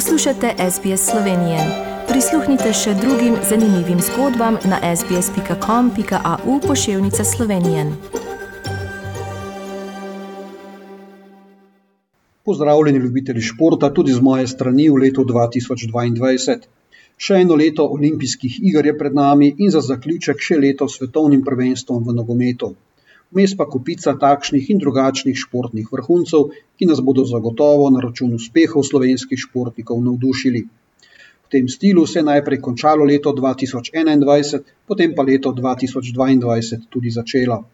Poslušate SBS Slovenije. Prisluhnite še drugim zanimivim zgodbam na sbsp.com.au pošiljka Slovenije. Pozdravljeni, ljubitelji športa, tudi z moje strani v letu 2022. Še eno leto olimpijskih iger je pred nami in za zaključek še leto s svetovnim prvenstvom v nogometu vmes pa kupica takšnih in drugačnih športnih vrhuncev, ki nas bodo zagotovo na račun uspehov slovenskih športnikov navdušili. V tem stilu se je najprej končalo leto 2021, potem pa leto 2022 tudi začelo.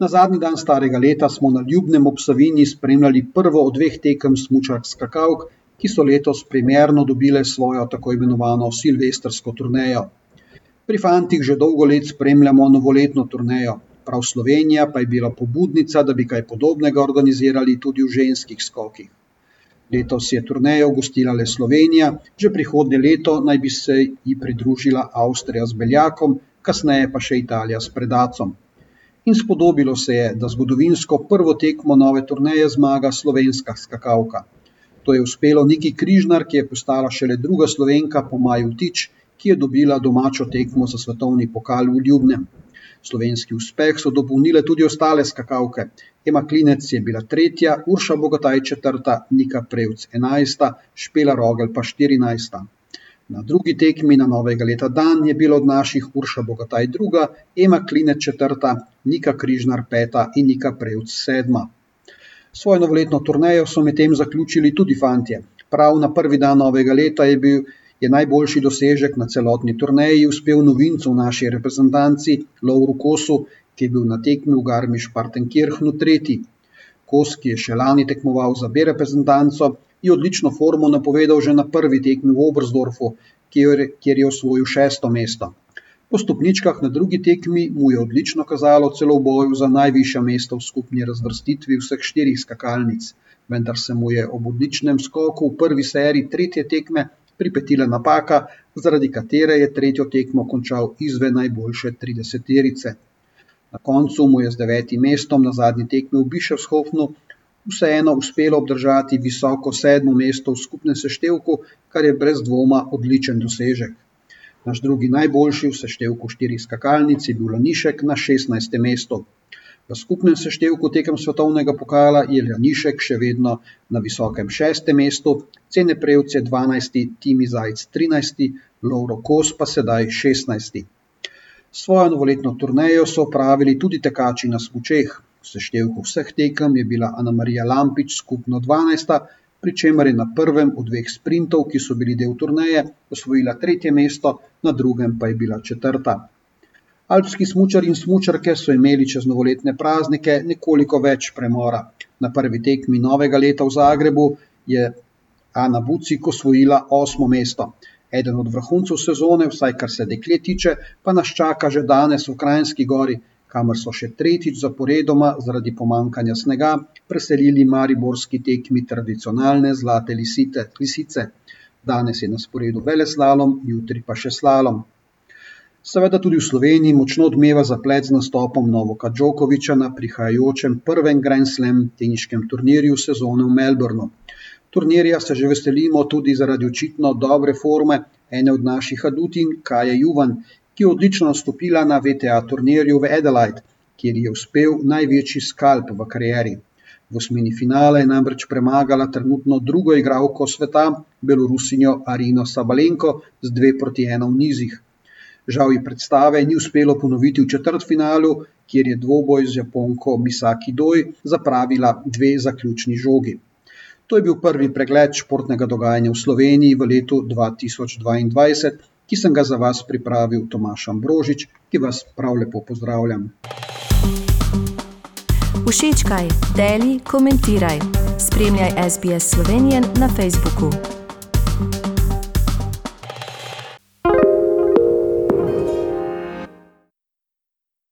Na zadnji dan starega leta smo na ljubnem obsavini spremljali prvo od dveh tekem smučark skakavk, ki so letos primerno dobile svojo tako imenovano silvestrsko turnejo. Pri fantih že dolgo let spremljamo novoletno turnejo, prav Slovenija pa je bila pobudnica, da bi kaj podobnega organizirali tudi v ženskih skokih. Letos je turnejo gostila le Slovenija, že prihodnje leto naj bi se ji pridružila Avstrija z Beljakom, kasneje pa še Italija s Predacom. In spodobilo se je, da zgodovinsko prvo tekmo nove turneje zmaga slovenska skakalka. To je uspelo Niki Križnar, ki je postala šele druga slovenka po Maju Tič, ki je dobila domačo tekmo za svetovni pokal v Ljubnem. Slovenski uspeh so dopolnile tudi ostale skakalke. Ema Klinec je bila tretja, Urša Bogataj četrta, Nika Prevc enajsta, Špela Rogel pa štirinajsta. Na drugi tekmi na novega leta dan je bilo od naših Urša Bogataj druga, Ema Klinec četrta, Nika Križnar peta in Nika Prevc sedma. Svojo novoletno turnejo so medtem zaključili tudi fantje. Prav na prvi dan novega leta je bil je najboljši dosežek na celotni turneji uspel novincu v naši reprezentanci, Lauru Kosu, ki je bil na tekmi v Garmiš-Partenkirchnu tretji. Kos, ki je še lani tekmoval za B reprezentanco, je odlično formo napovedal že na prvi tekmi v Obersdorfu, kjer je osvojil šesto mesto. Po stopničkah na drugi tekmi mu je odlično kazalo celo v boju za najvišja mesta v skupni razvrstitvi vseh štirih skakalnic, vendar se mu je ob odličnem skoku v prvi seriji tretje tekme pripetila napaka, zaradi katere je tretjo tekmo končal izven najboljše trideseterice. Na koncu mu je z devetim mestom na zadnji tekmi v Biševshofnu vseeno uspelo obdržati visoko sedmo mesto v skupnem seštevku, kar je brez dvoma odličen dosežek. Naš drugi najboljši v seštevku štirih skakalnic je bil Lanišek na šestnajstem mestu. V skupnem seštevku tekem svetovnega pokala je Ljanišek še vedno na visokem šestem mestu, Cene Prevce 12, Timi Zajc 13, Lauro Kos pa sedaj 16. Svojo novoletno turnejo so opravili tudi tekači na smučeh. V seštevku vseh tekem je bila Ana Marija Lampič skupno 12, pri čemer je na prvem od dveh sprintov, ki so bili del turneje, osvojila tretje mesto, na drugem pa je bila četrta. Alpski smučar in smučarke so imeli čez novoletne praznike nekoliko več premora. Na prvi tekmi novega leta v Zagrebu je Ana Bucik osvojila osmo mesto. Eden od vrhuncev sezone, vsaj kar se dekle tiče, pa nas čaka že danes v Krajinski gori, kamor so še tretjič zaporedoma zaradi pomankanja snega preselili mariborski tekmi tradicionalne zlate lisite, lisice. Danes je na sporedu veleslalom, jutri pa še slalom. Seveda tudi v Sloveniji močno odmeva zaplet z nastopom Novoka Djokoviča na prihajajočem prvem Grand Slam teniškem turnirju sezone v Melbournu. Turnirja se že veselimo tudi zaradi očitno dobre forme ene od naših adutin, Kaje Juvan, ki je odlično nastopila na VTA turnirju v Adelaide, kjer je uspel največji skalp v karieri. V osmini finale je namreč premagala trenutno drugo igralko sveta, Belorusinjo Arino Sabalenko, z dve proti ena v nizih. Žal ji predstave ni uspelo ponoviti v četrtfinalu, kjer je dvoboj z Japonko Misaki Doj zapravila dve zaključni žogi. To je bil prvi pregled športnega dogajanja v Sloveniji v letu 2022, ki sem ga za vas pripravil Tomaš Ambrožič, ki vas prav lepo pozdravljam. Všečkaj, deli, komentiraj. Spremljaj SBS Slovenijo na Facebooku.